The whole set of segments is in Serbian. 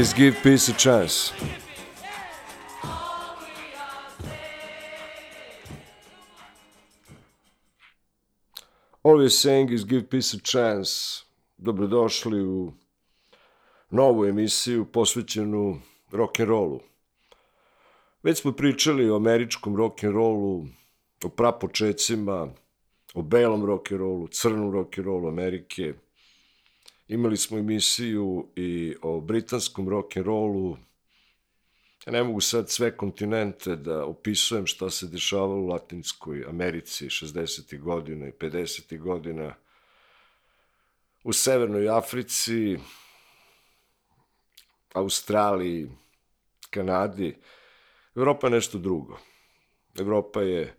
Is give peace a chance. All we are saying is give peace a chance. Dobrodošli u novu emisiju posvećenu rock'n'rollu. Već smo pričali o američkom rock'n'rollu, o prapočecima, o belom rock'n'rollu, crnom rock'n'rollu Amerike. Imali smo emisiju i o britanskom rock'n'rollu. Ja ne mogu sad sve kontinente da opisujem šta se dešavalo u Latinskoj Americi 60. godina i 50. godina, u Severnoj Africi, Australiji, Kanadi. Evropa je nešto drugo. Evropa je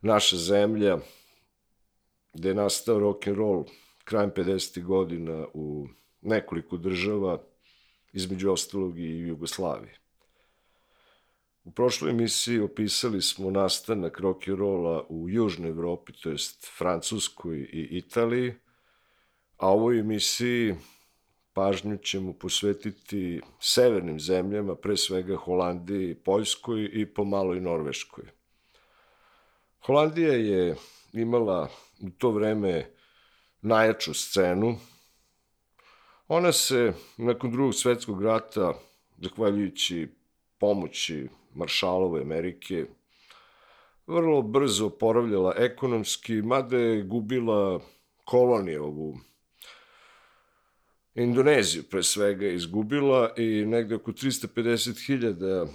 naša zemlja gde je nastao rock and roll krajem 50. godina u nekoliko država, između ostalog i u Jugoslaviji. U prošloj emisiji opisali smo nastanak rock and rolla u Južnoj Evropi, to jest Francuskoj i Italiji, a ovoj emisiji pažnju ćemo posvetiti severnim zemljama, pre svega Holandiji, Poljskoj i pomalo i Norveškoj. Holandija je imala u to vreme najjaču scenu. Ona se nakon drugog svetskog rata, zahvaljujući pomoći Maršalove Amerike, vrlo brzo oporavljala ekonomski, mada je gubila kolonije ovu Indoneziju pre svega izgubila i negde oko 350.000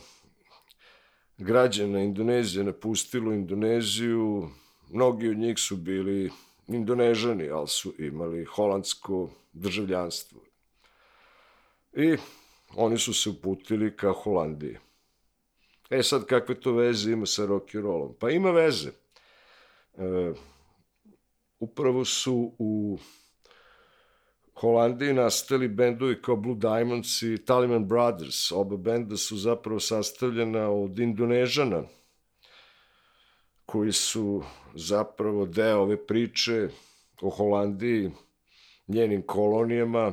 građana Indonezije napustilo Indoneziju. Mnogi od njih su bili Indonežani, ali su imali holandsko državljanstvo. I oni su se uputili ka Holandiji. E sad, kakve to veze ima sa rock and? Pa ima veze. E, upravo su u Holandiji nastali bendovi kao Blue Diamonds i Taliman Brothers. Oba benda su zapravo sastavljena od Indonežana, koji su zapravo deo ove priče o Holandiji, njenim kolonijama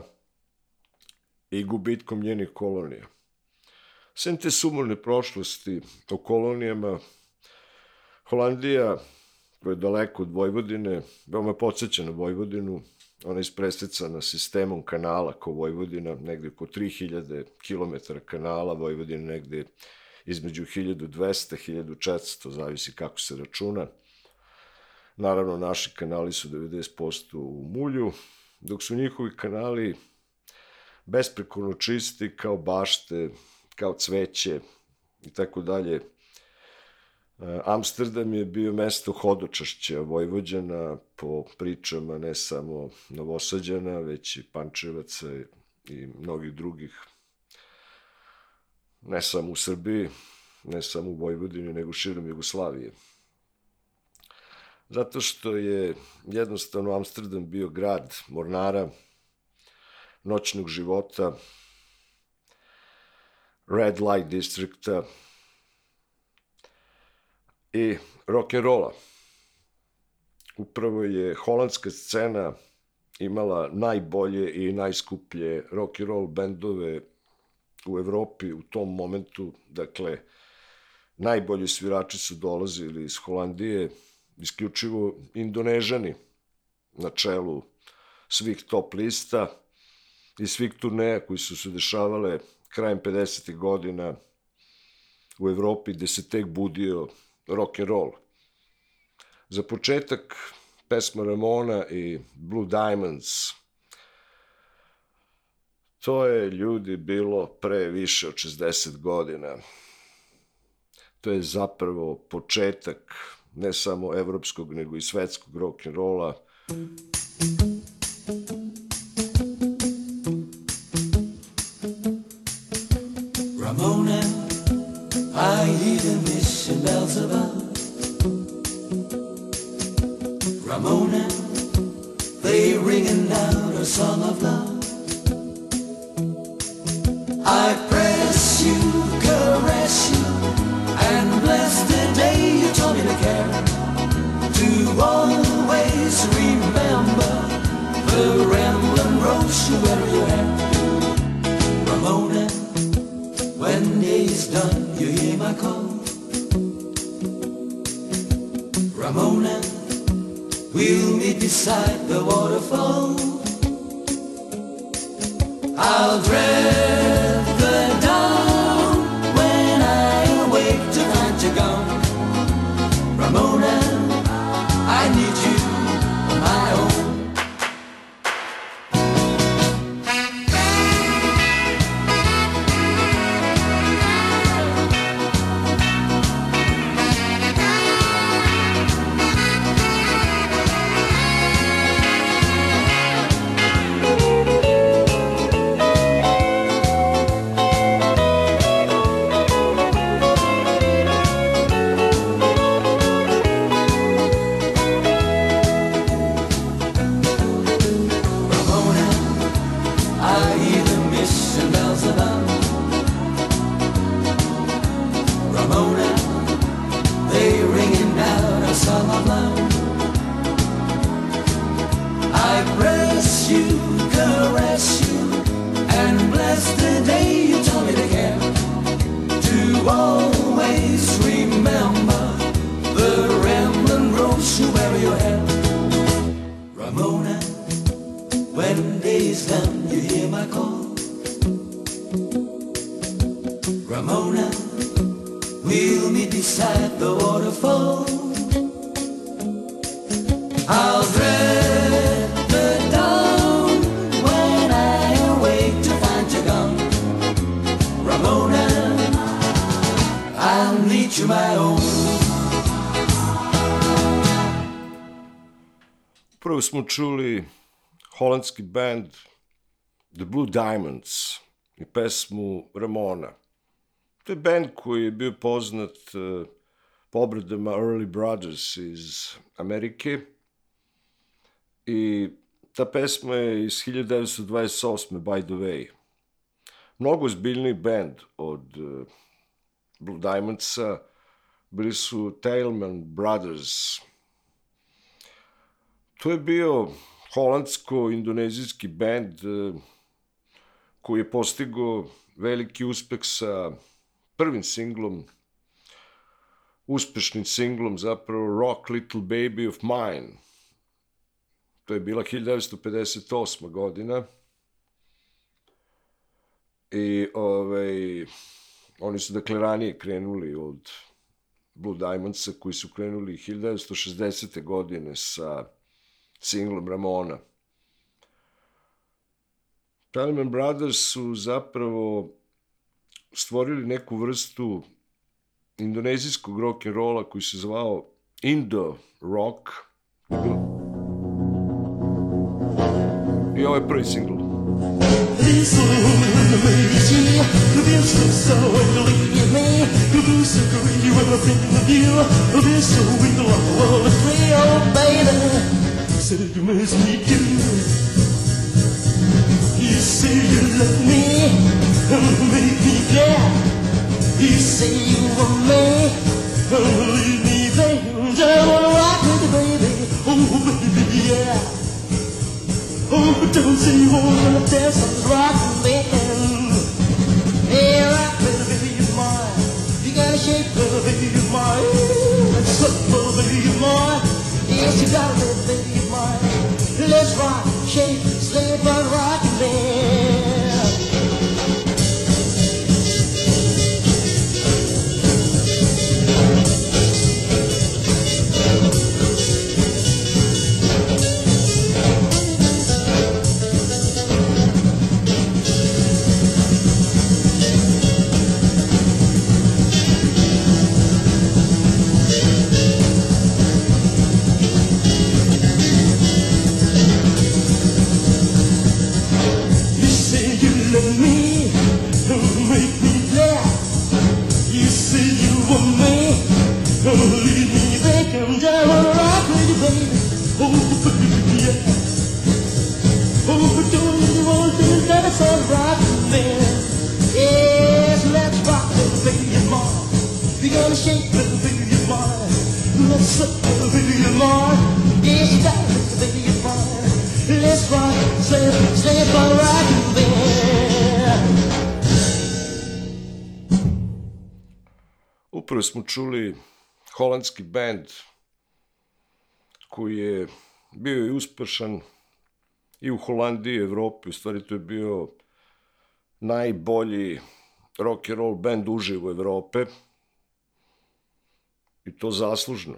i gubitkom njenih kolonija. Sem te sumorne prošlosti o kolonijama, Holandija, koja je daleko od Vojvodine, veoma podsjeća na Vojvodinu, ona je ispresecana sistemom kanala ko Vojvodina, negde oko 3000 km kanala, Vojvodina negde između 1200 1400, zavisi kako se računa. Naravno, naši kanali su 90% u mulju, dok su njihovi kanali besprekorno čisti kao bašte, kao cveće i tako dalje. Amsterdam je bio mesto hodočašća Vojvođana po pričama ne samo Novosađana, već i Pančevaca i mnogih drugih, ne samo u Srbiji, ne samo u Vojvodini, nego širom Jugoslavije. Zato što je jednostavno Amsterdam bio grad mornara, noćnog života, red light distrikta, i rock and rolla. Upravo je holandska scena imala najbolje i najskuplje rock and roll bendove u Evropi u tom momentu, dakle, najbolji svirači su dolazili iz Holandije, isključivo Indonežani na čelu svih top lista i svih turneja koji su se dešavale krajem 50. godina u Evropi, gde se tek budio rock and roll. Za početak pesma Ramona i Blue Diamonds. To je ljudi bilo pre više od 60 godina. To je zapravo početak ne samo evropskog nego i svetskog rock and rolla. Ramona, I hear the mission bells above. Ramona, they ringing out a song of love. When day's done, you hear my call. Ramona, we'll meet beside the waterfall. I'll dread Prvo smo čuli holandski band The Blue Diamonds i pesmu Ramona. To je band koji je bio poznat uh, po obradama Early Brothers iz Amerike i ta pesma je iz 1928. by the way. Mnogo zbiljniji band od uh, Blue Diamondsa bili su Tailman Brothers, To je bio holandsko-indonezijski band eh, koji je postigao veliki uspeh sa prvim singlom, uspešnim singlom zapravo Rock Little Baby of Mine. To je bila 1958. godina. I ovaj, oni su dakle ranije krenuli od Blue Diamondsa koji su krenuli 1960. godine sa singlom Ramona. Talman Brothers su zapravo stvorili neku vrstu indonezijskog rock and rolla koji se zvao Indo Rock. I ovo je prvi singl. This woman amazing, the best of so believe me, the blue agree with a thing of you, this so we go on the world of free, oh baby, said you miss me too. You say you love me, and make me glad. You say you want me, and leave me there, and I wanna rock with you, baby, oh baby, yeah. Oh, don't say you wanna dance the rock band. Hey, smo čuli holandski band koji je bio i uspešan i u Holandiji i Evropi. U stvari to je bio najbolji rock and roll band uživo Evrope. I to zaslužno.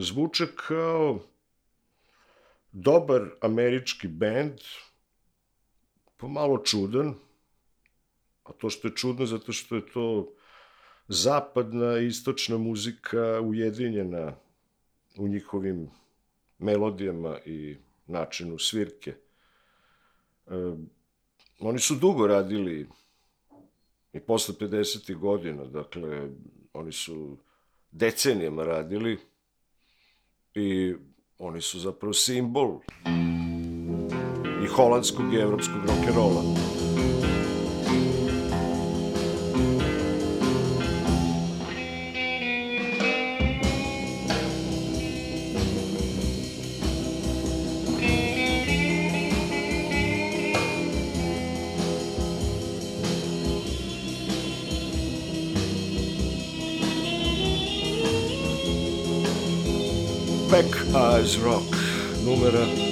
Zvuče kao dobar američki band, pomalo čudan, a to što je čudno zato što je to zapadna i istočna muzika ujedinjena u njihovim melodijama i načinu svirke. E, oni su dugo radili i posle 50. godina, dakle, oni su decenijama radili i oni su zapravo simbol i holandskog i evropskog rock'n'rolla. Back Eyes Rock, numera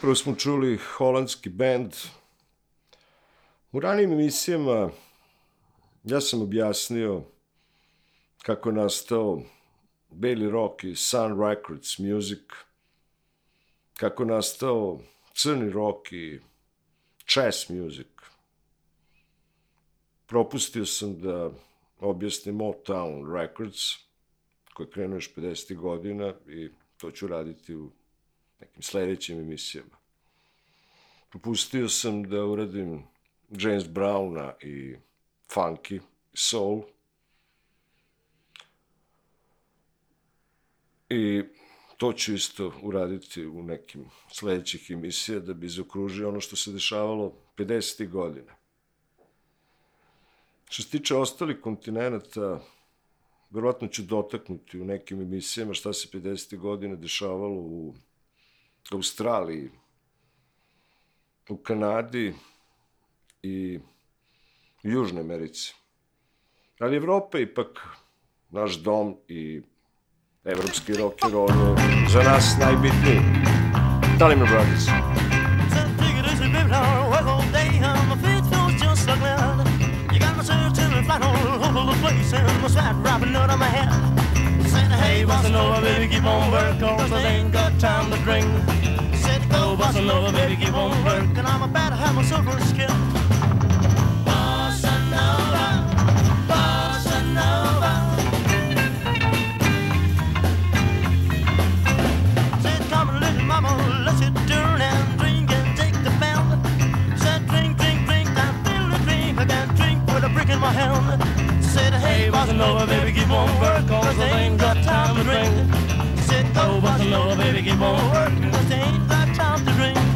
Prvo smo čuli holandski band. U ranijim emisijama ja sam objasnio kako je nastao Bailey Rock i Sun Records Music, kako je nastao crni rock i jazz music. Propustio sam da objasnim Motown Records, koji krenuo još 50. godina i to ću raditi u sledećim emisijama. Propustio sam da uradim James Browna i Funky, Soul. I to ću isto uraditi u nekim sledećih emisija da bi zaokružio ono što se dešavalo 50. godina. Što se tiče ostalih kontinenta, verovatno ću dotaknuti u nekim emisijama šta se 50. godine dešavalo u Australiji, u Kanadi i Južnoj Americi. Ali Evropa je ipak naš dom i evropski rock and roll za nas najbitniji. Talima Brothers. You got my flat all over the place, and my sweat wrapping out of my head. Hey, bossa baby, keep on working, cause I ain't got time to drink. Said, go, oh, bossa nova, baby, keep on working, I'm about to have my silver skin. Bossa nova, bossa nova. Said, come and little mama, let's sit down and drink and take the pound. Said, drink, drink, drink, I feel the drink. I can't drink with a brick in my hand. Said, hey, bossa nova, baby, keep on working, cause I ain't baby, keep on working, cause ain't got time to drink.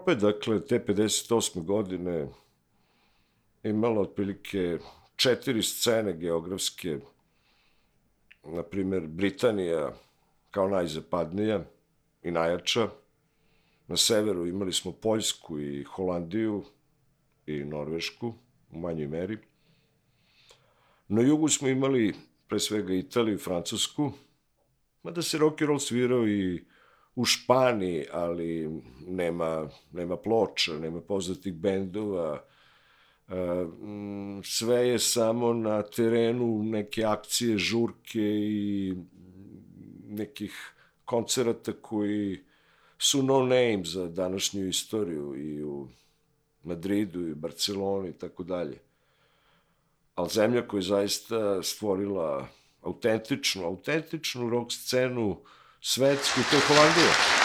Evropa je, dakle, te 58. godine imala otprilike četiri scene geografske, na primer Britanija kao najzapadnija i najjača, na severu imali smo Poljsku i Holandiju i Norvešku u manjoj meri, na jugu smo imali pre svega Italiju i Francusku, mada se rock and roll svirao i u Španiji, ali nema, nema ploča, nema poznatih bendova, e, sve je samo na terenu neke akcije, žurke i nekih koncerata koji su no name za današnju istoriju i u Madridu i Barceloni i tako dalje. Ali zemlja koja je zaista stvorila autentičnu, autentičnu rock scenu svetsku, to je Holandija.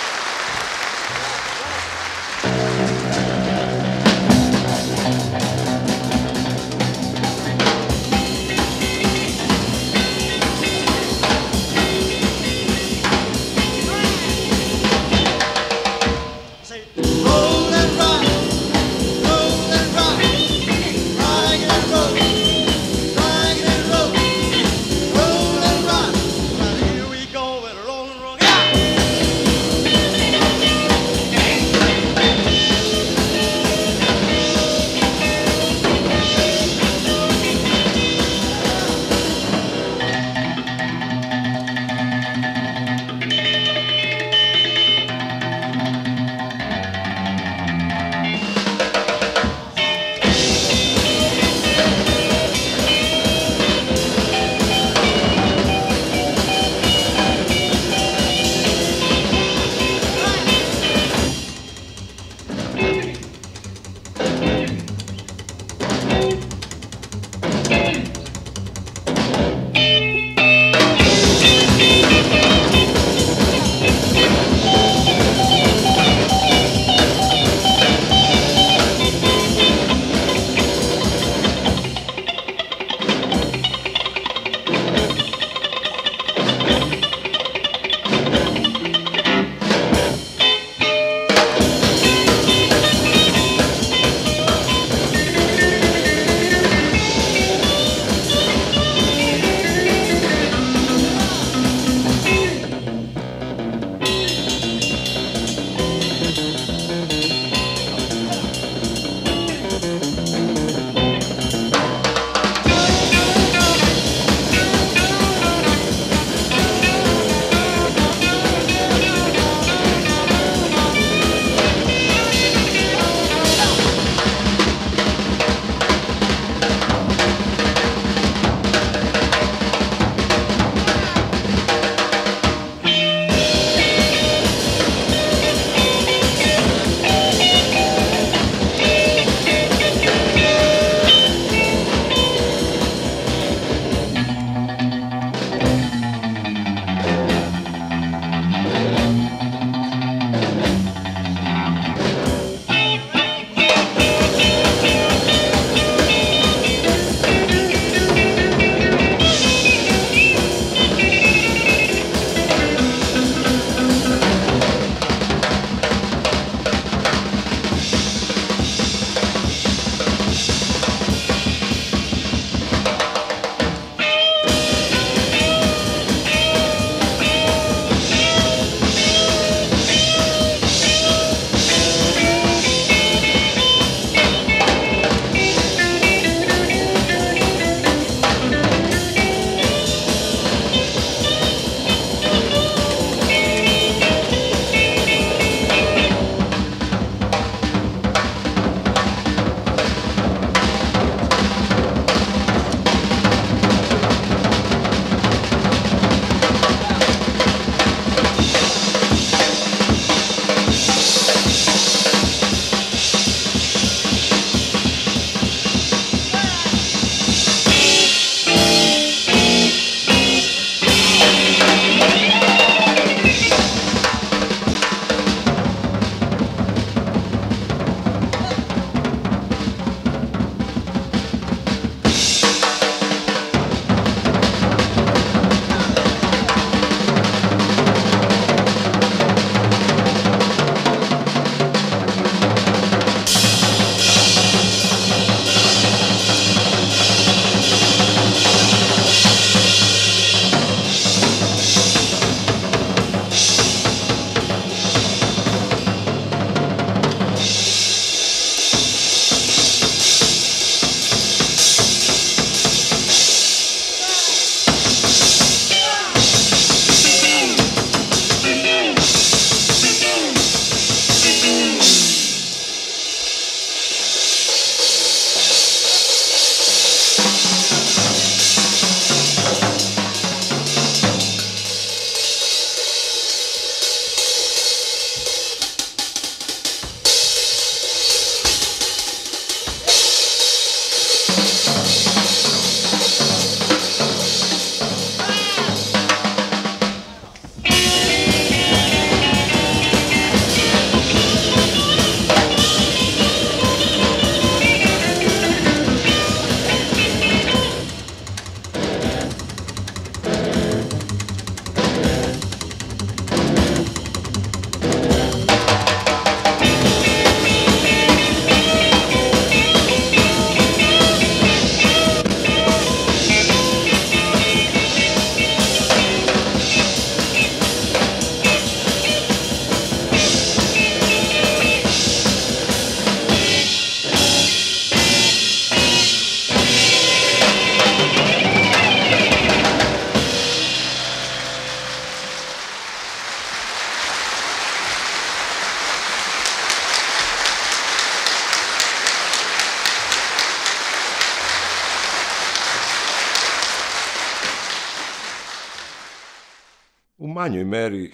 Manjoj meri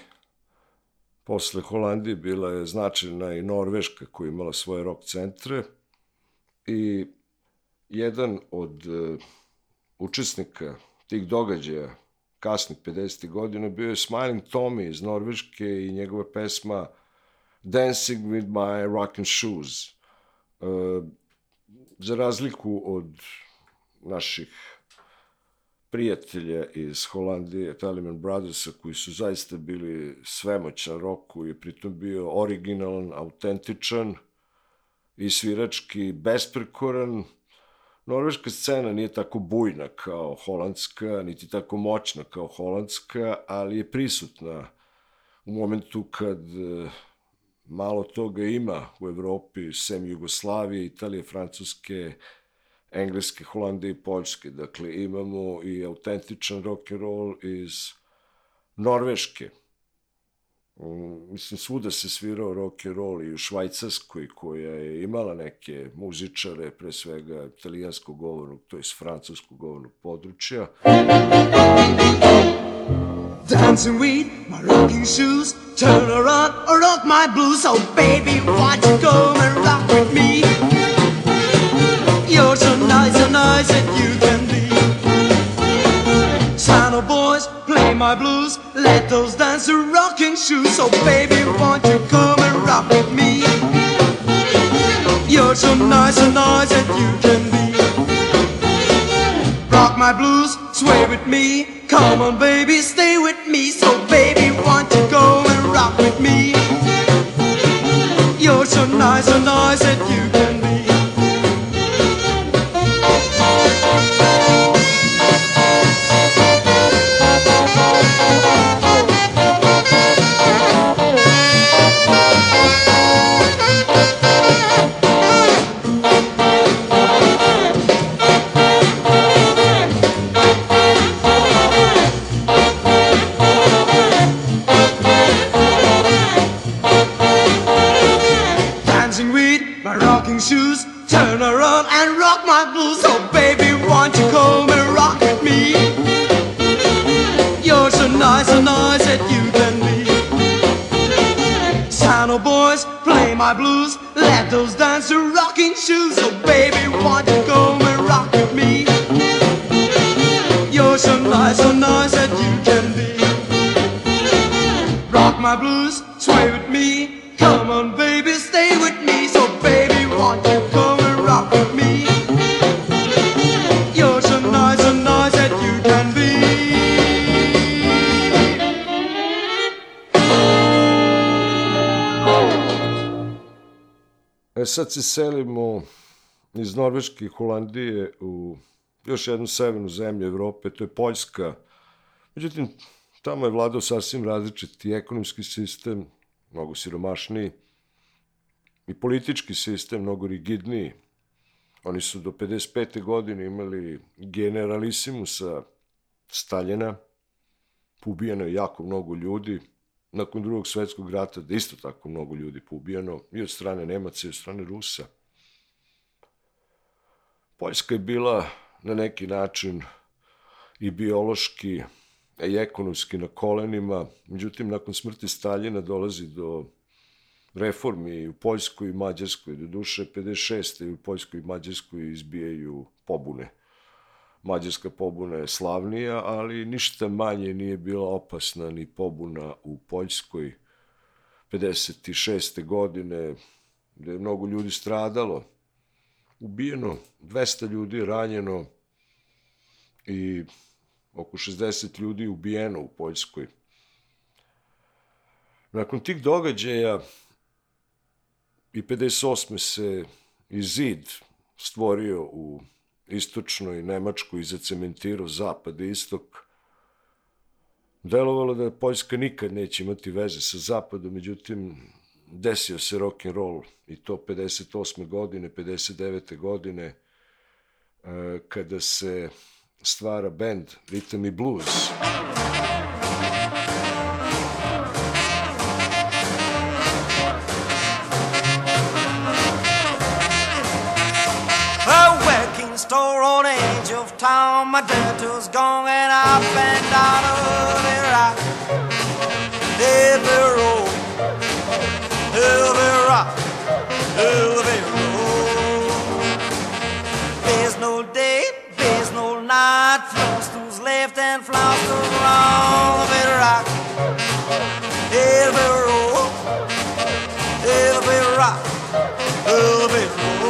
posle Holandije bila je značajna i Norveška koja je imala svoje rock centre i jedan od e, učesnika tih događaja kasnih 50. godina bio je Smiling Tommy iz Norveške i njegova pesma Dancing with my rockin' shoes. E, za razliku od naših prijatelja iz Holandije, Telemann Brothersa, koji su zaista bili svemoćan rok, koji je pritom bio originalan, autentičan i svirački besprekoran, Norveška scena nije tako bujna kao holandska, niti tako moćna kao holandska, ali je prisutna u momentu kad e, malo toga ima u Evropi, sem Jugoslavije, Italije, Francuske, Engleske, Holandije i Poljske. Dakle, imamo i autentičan rock and roll iz Norveške. Mm, Mislim, svuda se svirao rock and roll i u Švajcarskoj, koja je imala neke muzičare, pre svega italijanskog govornog, to je francuskog govornog područja. Dancing with my rocking shoes, turn around rock my blues. Oh baby, won't you come and rock with me? You're so nice, so nice that you can be. Santa boys, play my blues. Let those dancer rocking shoes. So baby, won't you come and rock with me? You're so nice, so nice that you can be. Rock my blues, sway with me. Come on, baby, stay with me. So, baby, won't you go and rock with me? You're so nice, so nice that you can be. Blues. Let those dancer rocking sad se selimo iz Norveške i Holandije u još jednu severnu zemlju Evrope, to je Poljska. Međutim, tamo je vladao sasvim različiti ekonomski sistem, mnogo siromašniji, i politički sistem mnogo rigidniji. Oni su do 55. godine imali generalisimusa Staljena, ubijeno je jako mnogo ljudi, nakon drugog svetskog rata da isto tako mnogo ljudi poubijeno i od strane Nemaca i od strane Rusa. Poljska je bila na neki način i biološki i ekonomski na kolenima, međutim nakon smrti Staljina dolazi do reformi u Poljskoj i Mađarskoj, do duše 56. i u Poljskoj i Mađarskoj izbijaju pobune. Mađarska pobuna je slavnija, ali ništa manje nije bila opasna ni pobuna u Poljskoj 56. godine, gde je mnogo ljudi stradalo, ubijeno, 200 ljudi ranjeno i oko 60 ljudi ubijeno u Poljskoj. Nakon tih događaja i 58. se i zid stvorio u istočnoj Nemačkoj zacementirao zapad i istok. Delovalo da Poljska nikad neće imati veze sa zapadom, međutim, desio se rock and roll i to 58. godine, 59. godine, e, kada se stvara band Rhythm i Blues. A town. My debtor's going up and down the rock. Heavy roll, heavy rock, heavy roll. There's no day, there's no night. Flows who's left and flows who's wrong. Heavy rock, heavy roll, heavy rock, heavy roll.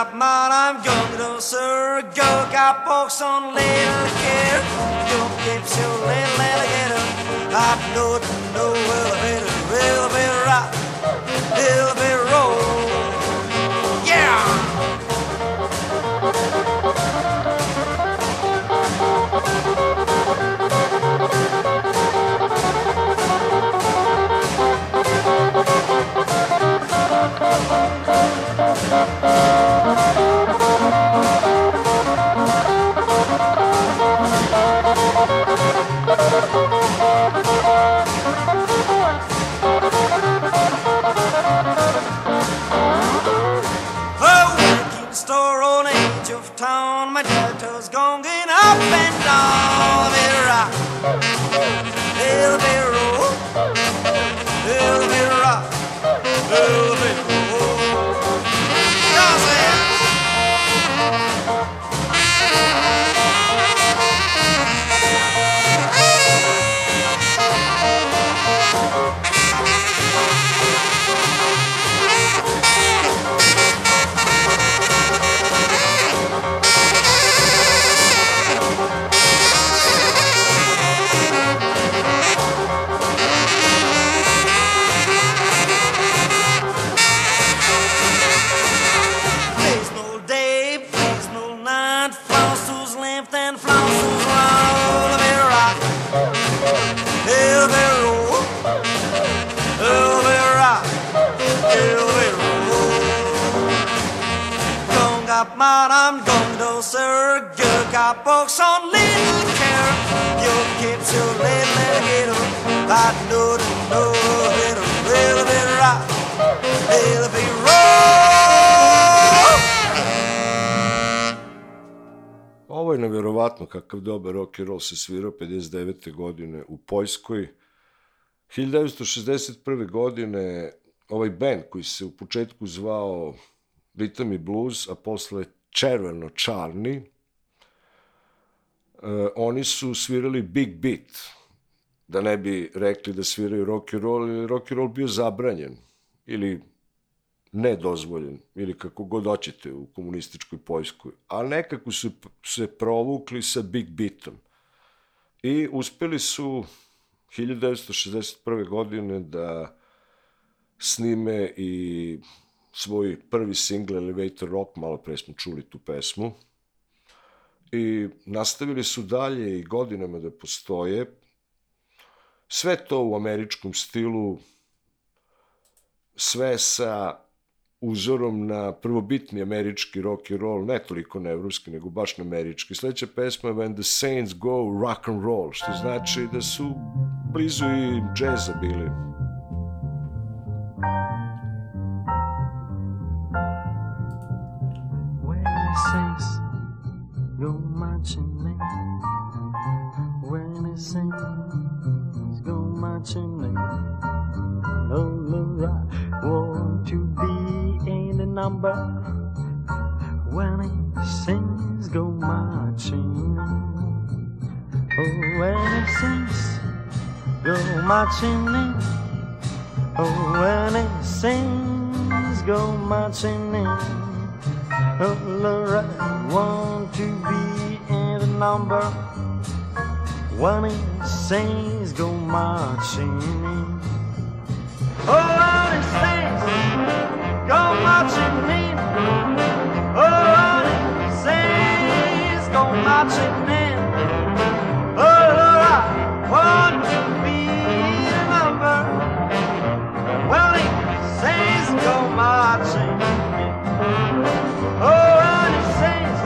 Young up man, I'm young though, sir. Go got folks on little care. You keeps your little alligator. I know to know elevator, elevator rock, elevator roll. A nevjerovatno kakav dobar rock and roll se svirao 59. godine u Poljskoj. 1961. godine ovaj band koji se u početku zvao Rhythm i Blues, a posle Červeno Čarni, e, oni su svirali Big Beat, da ne bi rekli da sviraju rock and roll, jer je rock and roll bio zabranjen ili nedozvoljen, ili kako god hoćete u komunističkoj Poljskoj, ali nekako su se provukli sa Big Beatom. I uspeli su 1961. godine da snime i svoj prvi single Elevator Rock, malo pre smo čuli tu pesmu, i nastavili su dalje i godinama da postoje. Sve to u američkom stilu, sve sa uzorom na prvobitni američki rock and roll, ne toliko na evropski, nego baš na američki. Sledeća pesma je When the Saints Go Rock and Roll, što znači da su blizu i džeza bili. When the saints go marching in, when the saints go marching in, number. When the saints oh, go marching in, oh when the saints go marching in, oh when the saints go marching in. Oh, Lord, I want to be in the number when it saints go marching in. Oh, when it saints go marching in. Oh, when it saints go marching in. Oh, Lord, I want to be in the number when it saints go marching in. Oh, and it says,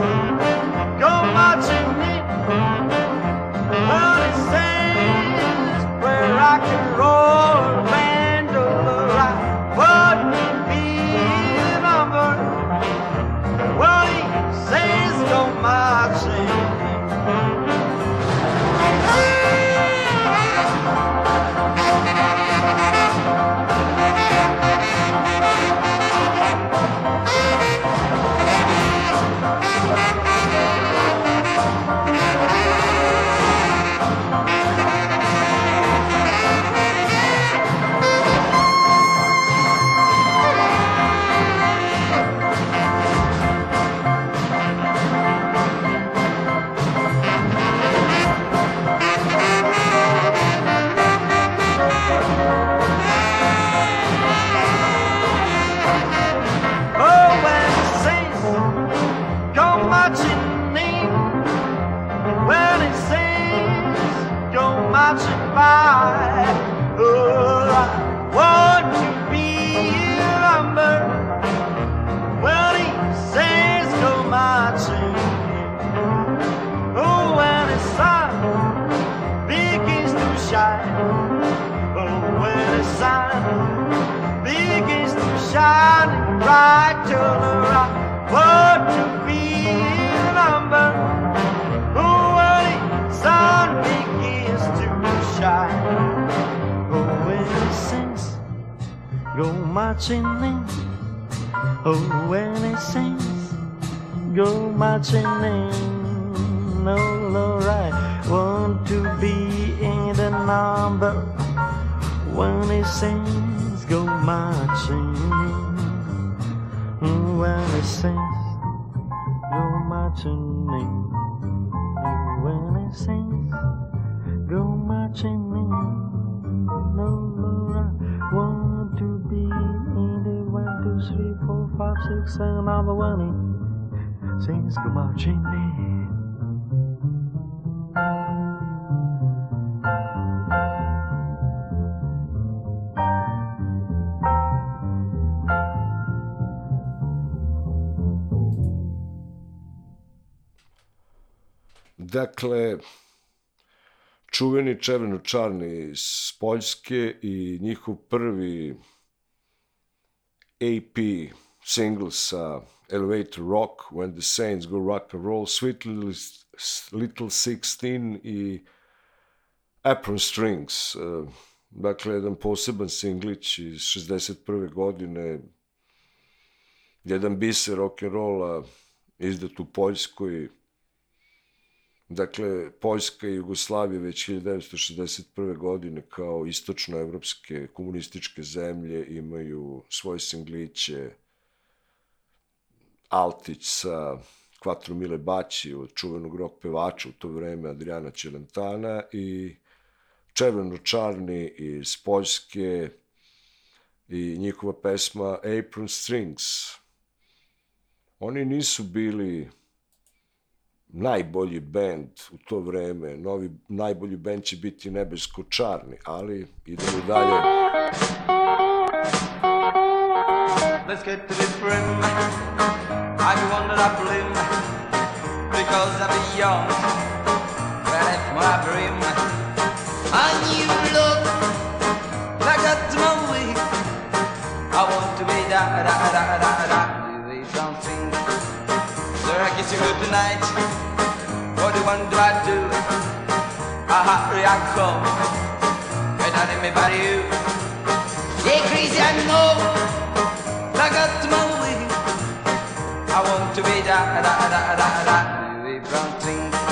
When he sings, go marching in. When he sings, go marching in. No, I want to be in the one, two, three, four, five, six, seven, number one. Sings, go marching in. Dakle, čuveni červeno-čarni iz Poljske i njihov prvi AP single sa Elevator Rock, When the Saints Go Rock and Roll, Sweet Little, Little 16 i Apron Strings. eh, Dakle, jedan poseban singlić iz 61. godine, jedan biser rock'n'rolla izdat u Poljskoj, Dakle, Poljska i Jugoslavija već 1961. godine kao istočnoevropske komunističke zemlje imaju svoje singliće Altić sa Quattro Mile Baći od čuvenog rock pevača u to vreme Adriana Čelentana i Červeno-čarni iz Poljske i njihova pesma Apron Strings. Oni nisu bili najbolji bend u to vreme, novi najbolji bend će biti Nebesko-čarni, ali idemo dalje. Let's get to the brim. I'm the one that I blim because I'm young. Well, it's my brim. And you look like my way. I want to be da da da da da. Don't sing. Sir, I kiss you good tonight. What do I do? I hurry, I come. And I about you. Yeah, crazy, I know. I got my way. I want to be da da da da da. Louis Brown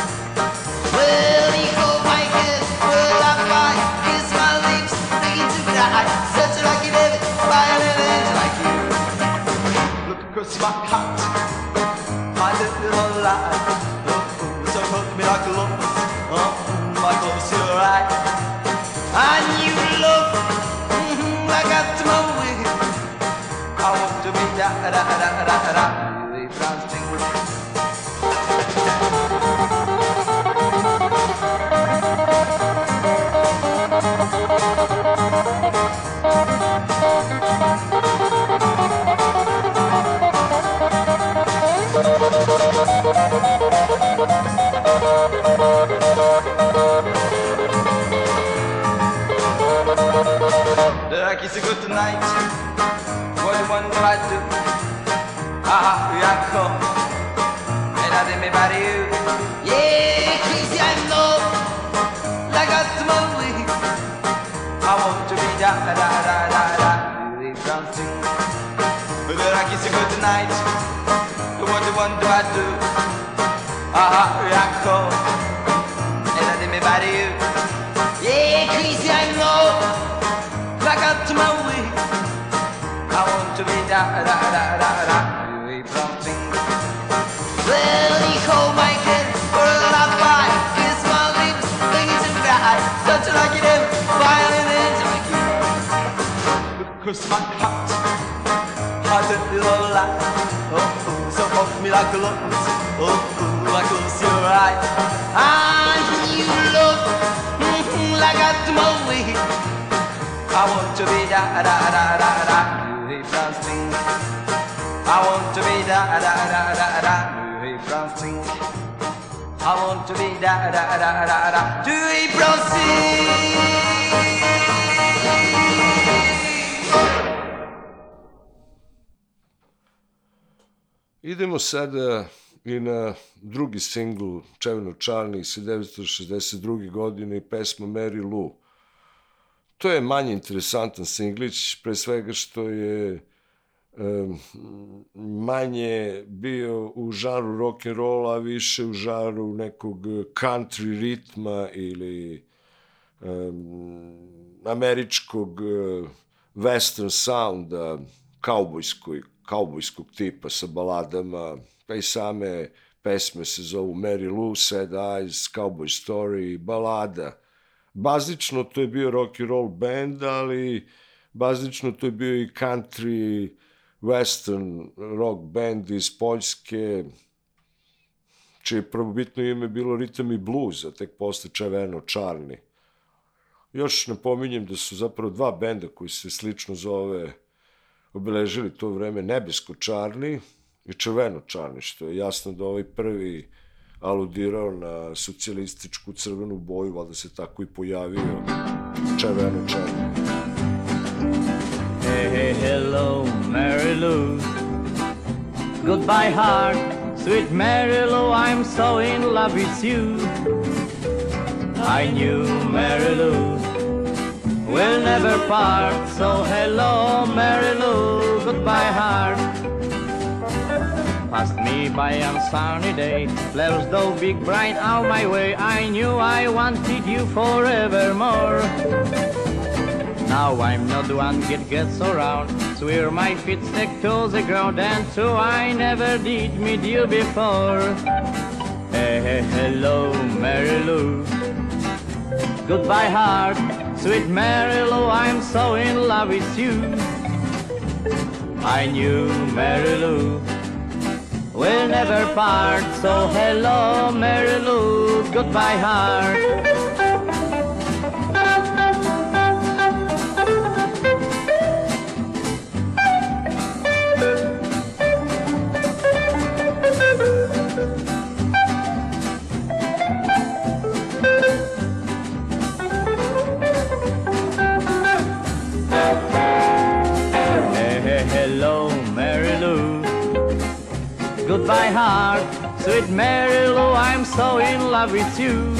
I. Well, for a lullaby. Kiss my lips, things and cry. Such a lucky day, violin and. Cross my heart, heart a little light. Oh, oh, so hold me like a look. Oh, oh, like close your eyes. And you look mm, like I do my way. I want to be da da da da da. Louis Brown sing. I want to be da da da da da. Brown sing. I want to be da da da da da. Brown sing. Idemo sada i na drugi singl Čevno Čarni iz 1962. godine i pesma Mary Lou. To je manje interesantan singlić, pre svega što je em, manje bio u žaru rock and rolla, a više u žaru nekog country ritma ili em, američkog eh, western sounda, kaubojskoj, kaubojskog tipa sa baladama, pa i same pesme se zovu Mary Lou, Sad Eyes, Cowboy Story, balada. Bazično to je bio rock and roll band, ali bazično to je bio i country, western rock band iz Poljske, čije prvobitno ime bilo ritam i blues, a tek posle Čeveno Čarni. Još napominjem da su zapravo dva benda koji se slično zove obeležili to vreme Nebesko Čarni i Červeno Čarni, što je jasno da ovaj prvi aludirao na socijalističku crvenu boju, valjda se tako i pojavio Červeno Čarni. Hey, hey, hello, Mary Lou. Goodbye, heart, sweet Mary Lou. I'm so in love with you. I knew Mary Lou will never part. So hello, Mary Lou. Goodbye, heart. Passed me by on sunny day. Flowers though big bright out my way. I knew I wanted you forevermore. Now I'm not the one that gets around. Swear my feet stick to the ground, and so I never did meet you before. Hey, hey, hello, Mary Lou. Goodbye, heart, sweet Mary Lou. I'm so in love with you. I knew Mary Lou will never part. So hello, Mary Lou. Goodbye, heart. Goodbye, heart, sweet Mary Lou. I'm so in love with you.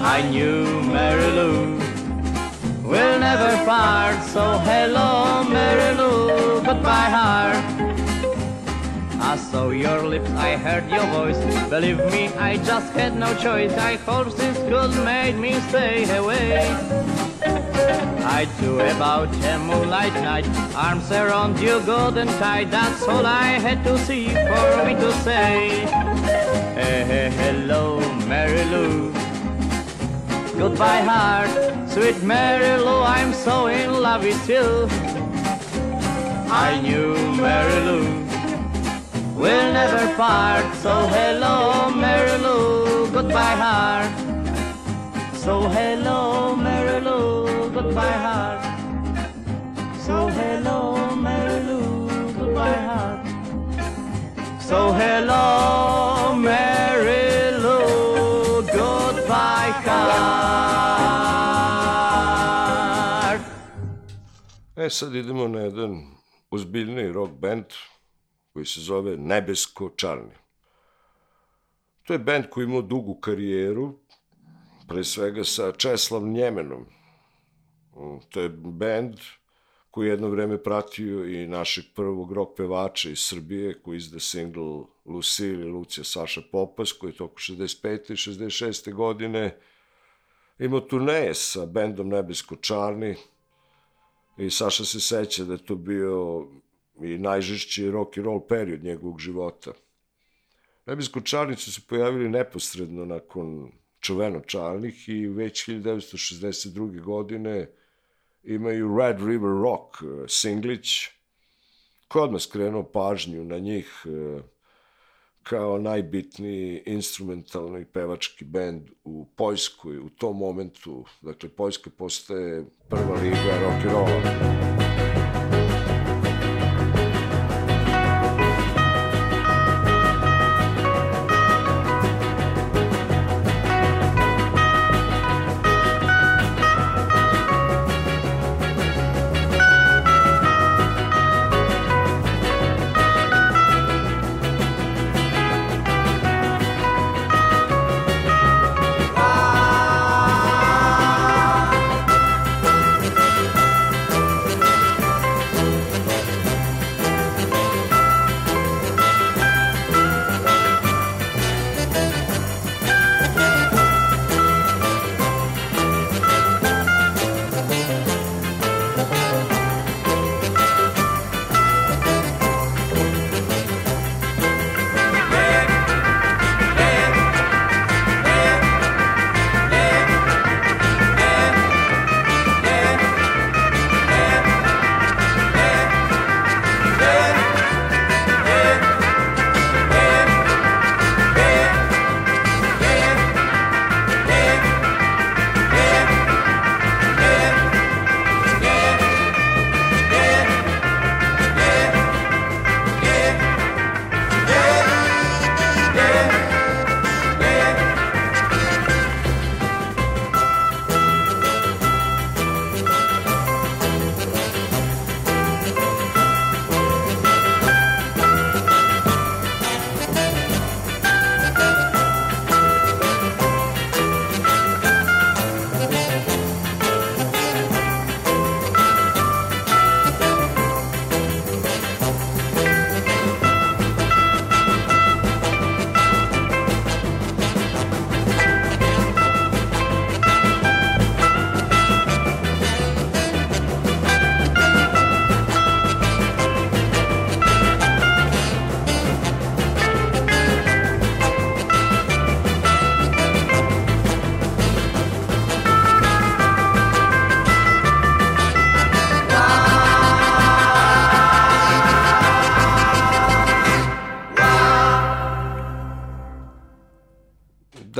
I knew Mary Lou will never part. So hello, Mary Lou. Goodbye, heart. I saw your lips, I heard your voice. Believe me, I just had no choice. I hope this could make me stay away. I do about a moonlight night, arms around you golden tight. That's all I had to see for me to say. Hey, hey, hello, Mary Lou. Goodbye, heart, sweet Mary Lou. I'm so in love with you. I knew Mary Lou We'll never part. So hello, Mary Lou. Goodbye, heart. So hello, Mary Lou, goodbye heart. So hello, Mary Lou, goodbye heart. So hello, Mary Lou, goodbye heart. E sad idemo na jedan ozbiljniji rock band koji se zove Nebesko Čarni. To je band koji imao dugu karijeru, pre svega sa Česlav Njemenom. Mm, To je band koji je jedno vreme pratio i našeg prvog rock pevača iz Srbije, koji izda single Lucille i Lucija Saša Popas, koji je toko 65. i 66. godine imao turneje sa bendom Nebesko Čarni i Saša se seća da je to bio i najžešći rock and roll period njegovog života. Nebesko Čarni su se pojavili neposredno nakon čuveno Čarnih i već 1962. godine imaju Red River Rock eh, singlić koji je odmah skrenuo pažnju na njih eh, kao najbitniji instrumentalni pevački bend u Poljskoj u tom momentu. Dakle, Poljska postaje prva liga rock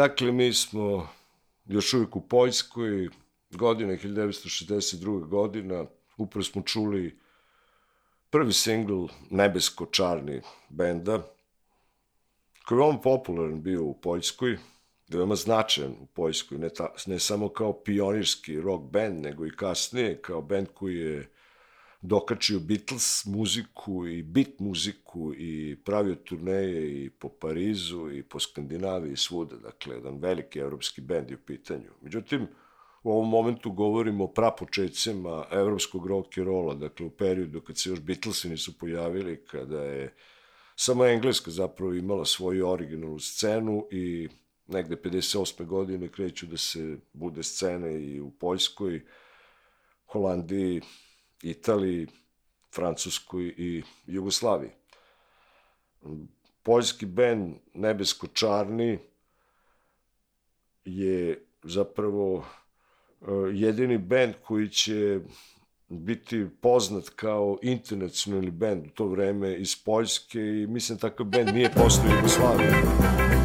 dakle, mi smo još uvijek u Poljskoj, godine 1962. godina, upravo smo čuli prvi singl Nebesko-čarni benda, koji je veoma popularan bio u Poljskoj, veoma značajan u Poljskoj, ne, ta, ne samo kao pionirski rock band, nego i kasnije kao band koji je dokačio Beatles muziku i beat muziku i pravio turneje i po Parizu i po Skandinaviji i svuda, dakle, jedan veliki evropski bend je u pitanju. Međutim, u ovom momentu govorimo o prapočetcima evropskog rock and rolla, dakle u periodu kad se još Beatlesi nisu pojavili, kada je samo Engleska zapravo imala svoju originalnu scenu i negde 58. godine kreću da se bude scene i u Poljskoj, Holandiji, Italiji, Francuskoj i Jugoslaviji. Poljski bend Nebesko-čarni je zapravo e, jedini bend koji će biti poznat kao internacionalni bend u to vreme iz Poljske i mislim takav bend nije postao u Jugoslaviji.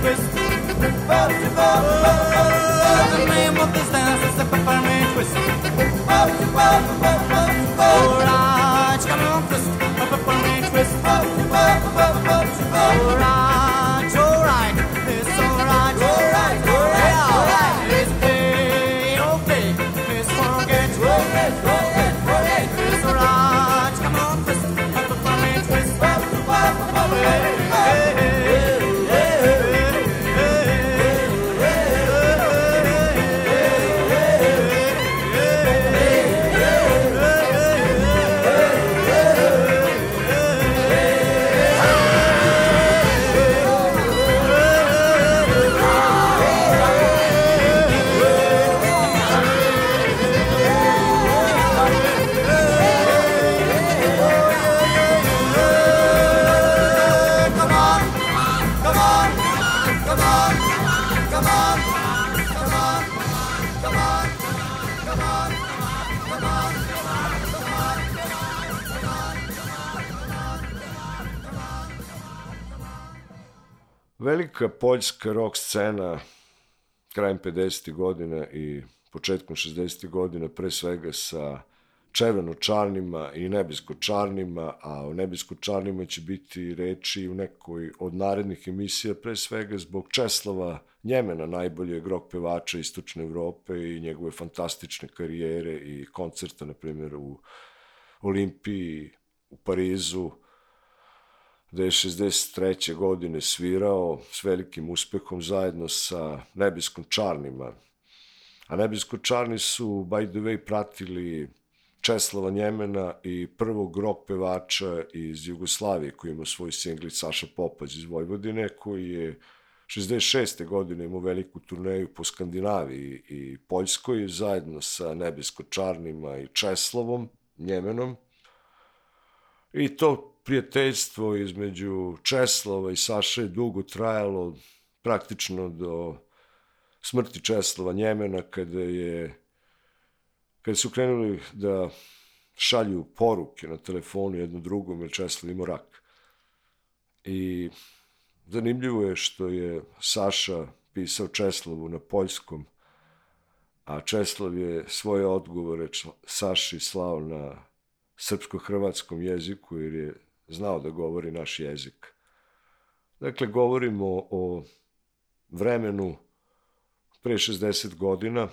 Christmas. Poljska rock scena krajem 50. godina i početkom 60. godina, pre svega sa červeno-čarnima i nebesko-čarnima, a o nebesko-čarnima će biti reči u nekoj od narednih emisija, pre svega zbog Česlava Njemena, najboljeg rock pevača Istočne Evrope i njegove fantastične karijere i koncerta, na primjer, u Olimpiji, u Parizu, da je 63. godine svirao s velikim uspehom zajedno sa Nebeskom Čarnima. A Nebesko Čarni su, by the way, pratili Česlava Njemena i prvog rock pevača iz Jugoslavije koji ima svoj singli Saša Popać iz Vojvodine koji je 66. godine imao veliku turneju po Skandinaviji i Poljskoj zajedno sa Nebesko Čarnima i Česlavom Njemenom. I to prijateljstvo između Česlava i Saše dugo trajalo praktično do smrti Česlava Njemena kada je kada su krenuli da šalju poruke na telefonu jedno drugom jer Česlav imao rak. I zanimljivo je što je Saša pisao Česlavu na poljskom, a Česlav je svoje odgovore Saši slao na srpsko-hrvatskom jeziku jer je znao da govori naš jezik. Dakle, govorimo o vremenu pre 60 godina,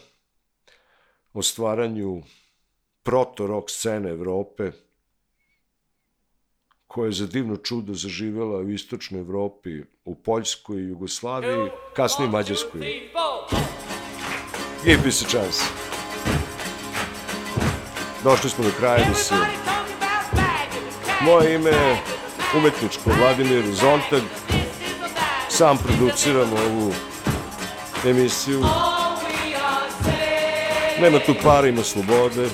o stvaranju proto-rock scene Evrope, koja je za divno čudo zaživela u istočnoj Evropi, u Poljskoj Jugoslaviji, kasnije Mađarskoj. Give peace a chance. Došli smo do kraja da se... Moje ime je umetničko Vladimir Zontag. Sam produciram ovu emisiju. Nema tu para, ima slobode.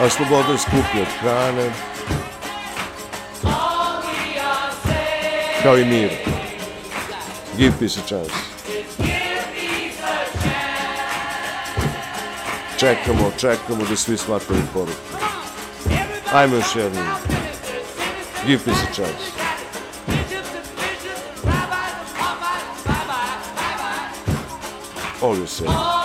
A sloboda je skuplja od hrane. Kao i mir. Give peace a chance. Čekamo, čekamo da svi shvataju poruku. Ajmo još jednom. Give peace a chance. All you say.